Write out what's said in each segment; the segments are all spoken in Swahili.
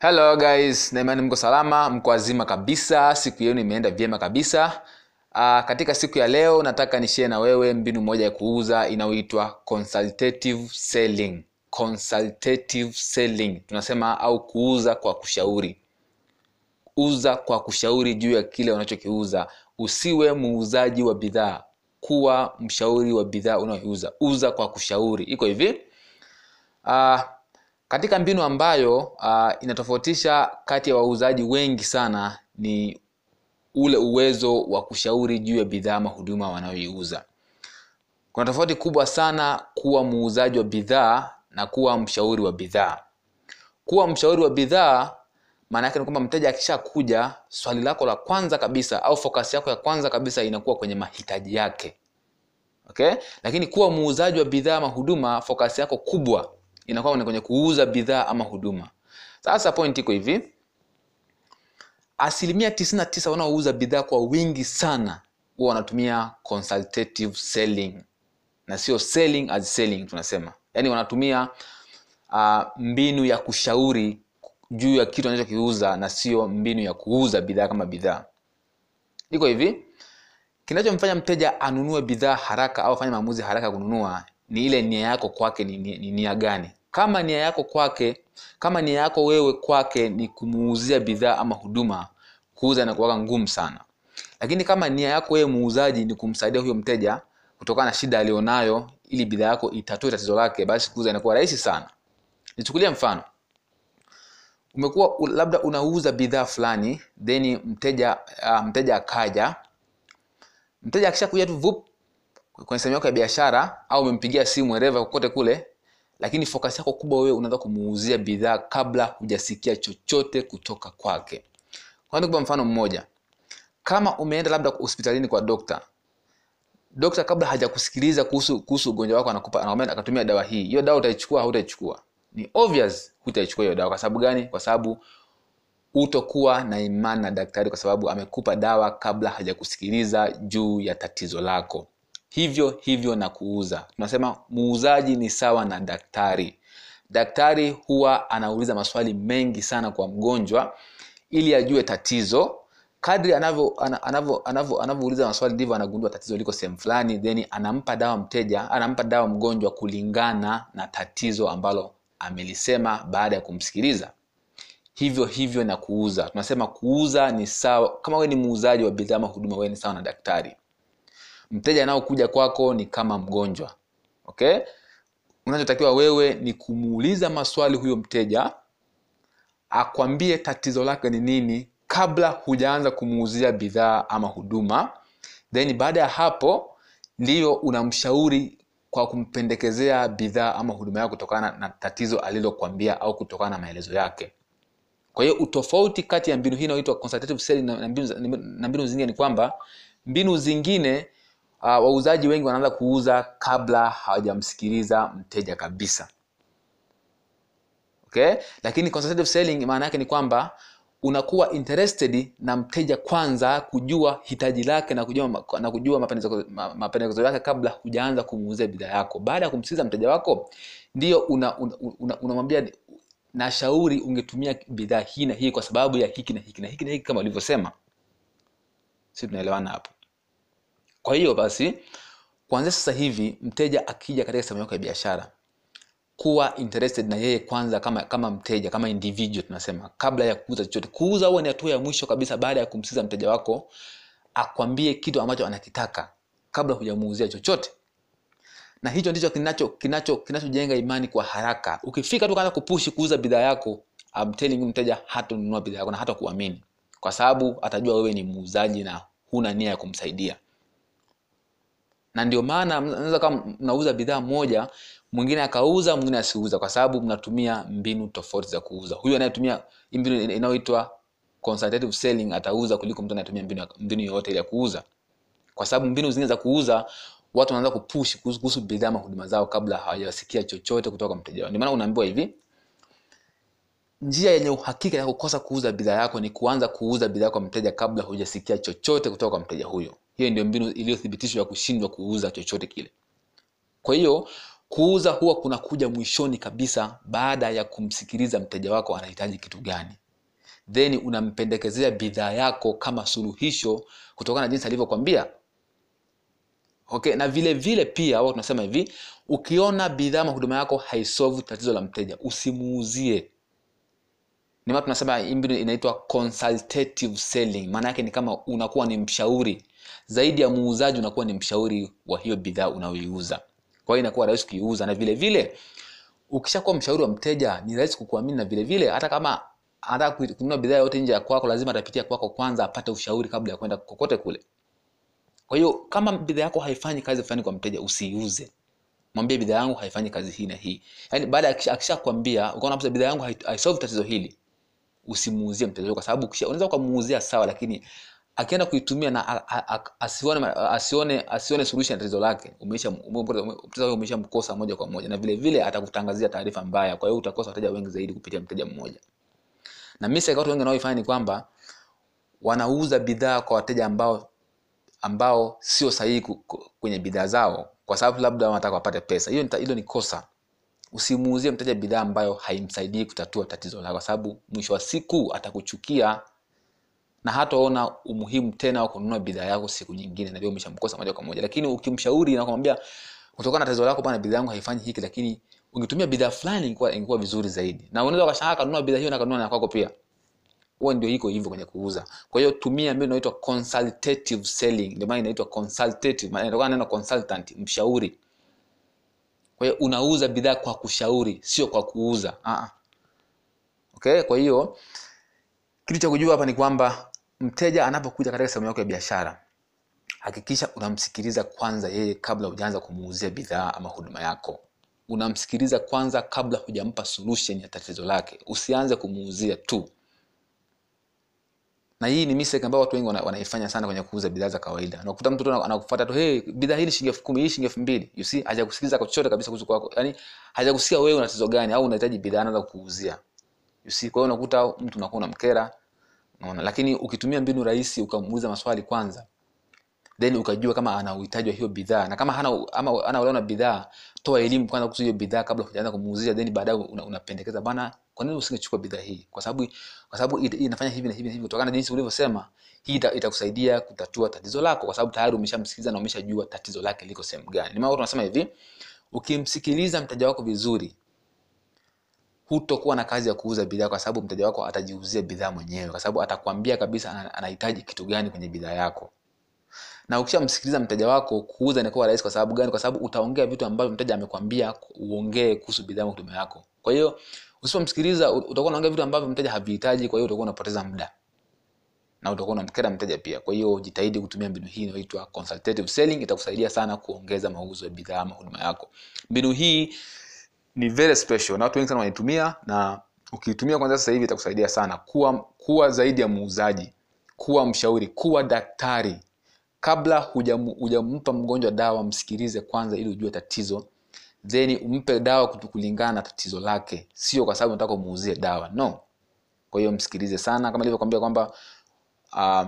hello guys. Naimani mko salama mko wazima kabisa. Siku yenu imeenda vyema kabisa. Uh, katika siku ya leo nataka nishie na wewe mbinu moja ya kuuza inayoitwa consultative selling. Consultative selling. Tunasema au kuuza kwa kushauri. Uza kwa kushauri juu ya kile unachokiuza. Usiwe muuzaji wa bidhaa. Kuwa mshauri wa bidhaa unayoiuza. Uza kwa kushauri. Iko hivi? Uh, katika mbinu ambayo uh, inatofautisha kati ya wauzaji wengi sana ni ule uwezo wa kushauri juu ya bidhaa ama huduma wanayoiuza. Kuna tofauti kubwa sana kuwa muuzaji wa bidhaa na kuwa mshauri wa bidhaa. Kuwa mshauri wa bidhaa maana yake ni kwamba mteja akishakuja swali lako la kwanza kabisa au focus yako ya kwanza kabisa inakuwa kwenye mahitaji yake. Okay? Lakini kuwa muuzaji wa bidhaa ama huduma yako kubwa inakuwa ni kwenye kuuza bidhaa ama huduma. Sasa point iko hivi. Asilimia 99 wanaouza bidhaa kwa wingi sana huwa wanatumia consultative selling. Na sio selling as selling tunasema. Yaani wanatumia uh, mbinu ya kushauri juu ya kitu anachokiuza na sio mbinu ya kuuza bidhaa kama bidhaa. Iko hivi. Kinachomfanya mteja anunue bidhaa haraka au afanye maamuzi haraka ya kununua ni ile nia yako kwake ni, ni, ni nia gani kama nia yako kwake kama nia yako wewe kwake ni kumuuzia bidhaa ama huduma kuuza inakuwaga ngumu sana. Lakini kama nia yako wewe muuzaji ni kumsaidia huyo mteja kutokana na shida alionayo ili bidhaa yako itatue tatizo lake basi kuuza inakuwa rahisi sana. Nichukulie mfano. Umekuwa labda unauza bidhaa fulani then mteja uh, mteja akaja. Mteja akishakuja tu vup kwenye sehemu yako ya biashara au umempigia simu wherever kokote kule lakini focus yako kubwa wewe unaanza kumuuzia bidhaa kabla hujasikia chochote kutoka kwake. Kwa mfano mmoja. Kama umeenda labda hospitalini kwa dokta dokta kabla hajakusikiliza kuhusu kuhusu ugonjwa wako anakupa anakwambia akatumia dawa hii. Hiyo dawa utaichukua hautaichukua? Ni obvious hutaichukua hiyo dawa. Kwa sababu gani? Kwa sababu utokuwa na imani na daktari kwa sababu amekupa dawa kabla hajakusikiliza juu ya tatizo lako hivyo hivyo na kuuza. Tunasema muuzaji ni sawa na daktari. Daktari huwa anauliza maswali mengi sana kwa mgonjwa ili ajue tatizo. Kadri anavyo anavyo anavyo anavyouliza maswali ndivyo anagundua tatizo liko sehemu fulani then anampa dawa mteja anampa dawa mgonjwa kulingana na tatizo ambalo amelisema baada ya kumsikiliza. Hivyo hivyo na kuuza. Tunasema kuuza ni sawa kama wewe ni muuzaji wa bidhaa ama huduma wewe ni sawa na daktari mteja anaokuja kwako ni kama mgonjwa okay? Unachotakiwa wewe ni kumuuliza maswali huyo mteja akwambie tatizo lake ni nini kabla hujaanza kumuuzia bidhaa ama huduma. Then baada ya hapo ndiyo unamshauri kwa kumpendekezea bidhaa ama huduma yako kutokana na tatizo alilokwambia au kutokana na maelezo yake. Kwa hiyo utofauti kati ya mbinu hii inayoitwa na mbinu, na mbinu zingine ni kwamba mbinu zingine uh, wauzaji wengi wanaanza kuuza kabla hawajamsikiliza mteja kabisa. Okay? Lakini consultative selling maana yake ni kwamba unakuwa interested na mteja kwanza kujua hitaji lake na kujua na kujua mapendekezo yake kabla hujaanza kumuuzia bidhaa yako. Baada ya kumsikiliza mteja wako ndio unamwambia una, una, unamwambia, nashauri ungetumia bidhaa hii na hii kwa sababu ya hiki na hiki na hiki na hiki kama ulivyosema. Si tunaelewana hapo kwa hiyo basi kuanzia sasa hivi mteja akija katika sehemu yako ya biashara kuwa interested na yeye kwanza kama kama mteja kama individual tunasema kabla ya kuuza chochote. Kuuza huwa ni hatua ya mwisho kabisa baada ya kumsikiza mteja wako akwambie kitu ambacho anakitaka kabla hujamuuzia chochote. Na hicho ndicho kinacho kinacho kinachojenga imani kwa haraka. Ukifika tu kaanza kupushi kuuza bidhaa yako I'm telling you mteja hatanunua bidhaa yako na hata kuamini. Kwa sababu atajua wewe ni muuzaji na huna nia ya kumsaidia na ndio maana mnaweza kama mnauza bidhaa moja mwingine akauza mwingine asiuza kwa sababu mnatumia mbinu tofauti za kuuza. Huyu anayetumia mbinu inayoitwa consultative selling atauza kuliko mtu anayetumia mbinu, mbinu yoyote ya kuuza. Kwa sababu mbinu zingine za kuuza watu wanaanza kupush kuhusu bidhaa ama huduma zao kabla hawajasikia chochote kutoka kwa mteja wao. Ndio maana unaambiwa hivi njia yenye uhakika ya kukosa kuuza bidhaa yako ni kuanza kuuza bidhaa kwa mteja kabla hujasikia chochote kutoka kwa mteja huyo. Hiyo ndio mbinu iliyothibitishwa ya kushindwa kuuza chochote kile. Kwa hiyo kuuza huwa kuna kuja mwishoni kabisa baada ya kumsikiliza mteja wako anahitaji kitu gani. Then unampendekezea bidhaa yako kama suluhisho kutokana na jinsi alivyokwambia okay na vile vile pia au tunasema hivi ukiona bidhaa mahuduma yako haisolve tatizo la mteja usimuuzie maana tunasema hii mbinu inaitwa consultative selling. Maana yake ni kama unakuwa ni mshauri. Zaidi ya muuzaji unakuwa ni mshauri wa hiyo bidhaa unayoiuza. Kwa hiyo inakuwa rahisi kuiuza na vile vile ukishakuwa mshauri wa mteja ni rahisi kukuamini na vile vile hata kama anataka kununua bidhaa yote nje ya kwako lazima atapitia kwako kwanza apate ushauri kabla ya kwenda kokote kule. Kwa hiyo kama bidhaa yako haifanyi kazi fulani kwa mteja usiiuze. Mwambie bidhaa yangu haifanyi kazi hii na hii. Yaani baada akishakwambia ukaona bidhaa yangu haisolve tatizo hili usimuuzie mteja kwa sababu unaweza ukamuuzia sawa lakini akienda kuitumia na asione asione asione solution ya tatizo lake umeisha umeisha mkosa moja kwa moja na vile vile atakutangazia taarifa mbaya kwa hiyo utakosa wateja wengi zaidi kupitia mteja mmoja. Na mistake watu wengi wanaoifanya ni kwamba wanauza bidhaa kwa wateja ambao ambao sio sahihi kwenye bidhaa zao kwa sababu labda wanataka wapate pesa. Hiyo hilo ni kosa usimuuzie mteja bidhaa ambayo haimsaidii kutatua tatizo lako kwa sababu mwisho wa siku atakuchukia na hataona umuhimu tena wa kununua bidhaa yako siku nyingine na umeshamkosa moja kwa moja. Lakini ukimshauri na kumwambia kutokana na tatizo lako bana bidhaa yangu haifanyi hiki lakini ungetumia bidhaa fulani ingekuwa ingekuwa vizuri zaidi. Na unaweza ukashangaa kanunua bidhaa hiyo na kanunua na kwako pia. Huo ndio iko hivyo kwenye kuuza. Kwa hiyo tumia mbinu inaitwa consultative selling ndio maana inaitwa consultative maana inatokana neno consultant mshauri kwa hiyo unauza bidhaa kwa kushauri sio kwa kuuza. Uh-uh. okay kwa hiyo kitu cha kujua hapa ni kwamba mteja anapokuja katika sehemu yako ya biashara hakikisha unamsikiliza kwanza yeye kabla hujaanza kumuuzia bidhaa ama huduma yako. Unamsikiliza kwanza kabla hujampa solution ya tatizo lake. Usianze kumuuzia tu na hii ni mistake ambayo watu wengi wanaifanya sana kwenye kuuza bidhaa za kawaida. Unakuta mtu anakufuata tu hey, bidhaa hii ni shilingi elfu kumi hii shilingi elfu mbili. You see hajakusikiliza kwa chochote kabisa kuhusu kwako. Yani hajakusikia wewe una tatizo gani au unahitaji bidhaa anaanza kukuuzia you see kwa hiyo unakuta mtu unakuwa unamkera unaona. Lakini ukitumia mbinu rahisi ukamuuliza maswali kwanza then ukajua kama ana uhitaji wa hiyo bidhaa. Na kama hana ama ana uelewa na bidhaa toa elimu kwanza kuhusu hiyo bidhaa kabla hujaanza kumuuzia then baadaye unapendekeza una bana kwa nini usingechukua bidhaa hii? Kwa sababu kwa sababu inafanya hivi na hivi na hivi kutokana na jinsi ulivyosema hii itakusaidia ita kutatua tatizo lako kwa sababu tayari umeshamsikiliza na umeshajua tatizo lake liko sehemu gani. Ni maana tunasema hivi ukimsikiliza mteja wako vizuri hutokuwa na kazi ya kuuza bidhaa kwa sababu mteja wako atajiuzia bidhaa mwenyewe kwa sababu atakwambia kabisa anahitaji kitu gani kwenye bidhaa yako na ukishamsikiliza mteja wako kuuza inakuwa rahisi kwa sababu gani kwa sababu utaongea vitu ambavyo mteja amekwambia uongee kuhusu bidhaa huduma yako. Kwa hiyo usipomsikiliza utakuwa unaongea vitu ambavyo mteja havihitaji kwa hiyo utakuwa unapoteza muda. Na utakuwa unamkera mteja pia. Kwa hiyo jitahidi kutumia mbinu hii inayoitwa consultative selling itakusaidia sana kuongeza mauzo ya bidhaa ama huduma yako. Mbinu hii ni very special na watu wengi sana wanaitumia na ukiitumia kwanza sasa hivi itakusaidia sana. Kuwa kuwa zaidi ya muuzaji kuwa mshauri kuwa daktari kabla hujampa mgonjwa dawa msikilize kwanza ili ujue tatizo then umpe dawa kulingana na tatizo lake. Sio kwa sababu nataka umuuzie dawa no. Kwa hiyo msikilize sana. Kama ilivyokwambia kwamba uh,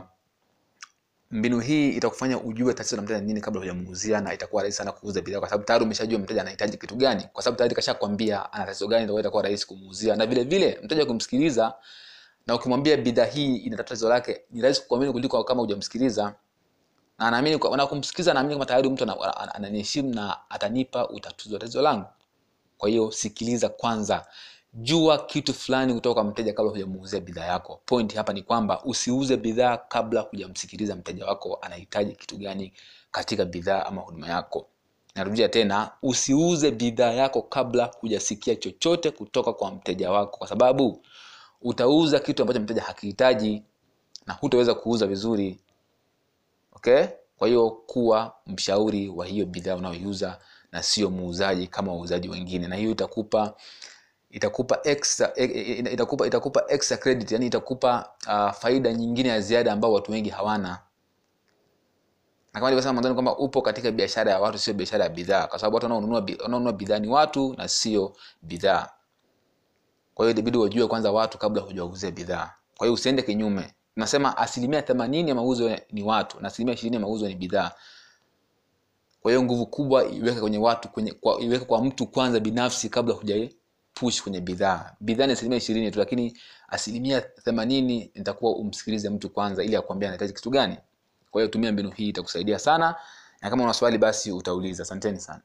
mbinu hii itakufanya ujue tatizo la mteja nini kabla hujamuuzia na itakuwa rahisi sana kuuza bidhaa kwa sababu tayari umeshajua mteja anahitaji kitu gani. Kwa sababu tayari kashakwambia ana tatizo gani ndio itakuwa rahisi kumuuzia. Na vile vile mteja kumsikiliza na ukimwambia bidhaa hii ina tatizo lake ni rahisi kuamini kuliko kama hujamsikiliza na naamini na kumsikiliza naamini kama tayari mtu ananiheshimu na atanipa utatuzi wa tatizo langu. Kwa hiyo sikiliza kwanza. Jua kitu fulani kutoka kwa mteja kabla hujamuuzia bidhaa yako. Point hapa ni kwamba usiuze bidhaa kabla hujamsikiliza mteja wako anahitaji kitu gani katika bidhaa ama huduma yako. Narudia tena usiuze bidhaa yako kabla hujasikia chochote kutoka kwa mteja wako. Kwa sababu utauza kitu ambacho mteja hakihitaji na hutaweza kuuza vizuri okay? Kwa hiyo kuwa mshauri wa hiyo bidhaa unayoiuza na sio muuzaji kama wauzaji wengine. Na hiyo itakupa itakupa extra itakupa itakupa extra credit yani itakupa uh, faida nyingine ya ziada ambao watu wengi hawana. Na kama nilivyosema mwanzoni kwamba upo katika biashara ya watu sio biashara ya bidhaa. Kwa sababu watu wanaonunua bidhaa ni watu na sio bidhaa. Kwa hiyo inabidi wajue kwanza watu kabla hujawauzia bidhaa. Kwa hiyo usiende kinyume tunasema asilimia themanini ya mauzo ni watu na asilimia ishirini ya mauzo ni bidhaa. Kwa hiyo nguvu kubwa iweke kwenye watu kwenye kwa, iweke kwa mtu kwanza binafsi kabla huja push kwenye bidhaa. Bidhaa ni asilimia ishirini tu lakini asilimia themanini nitakuwa umsikilize mtu kwanza ili akuambia anahitaji kitu gani. Kwa hiyo tumia mbinu hii itakusaidia sana na kama una swali basi utauliza. Asanteni sana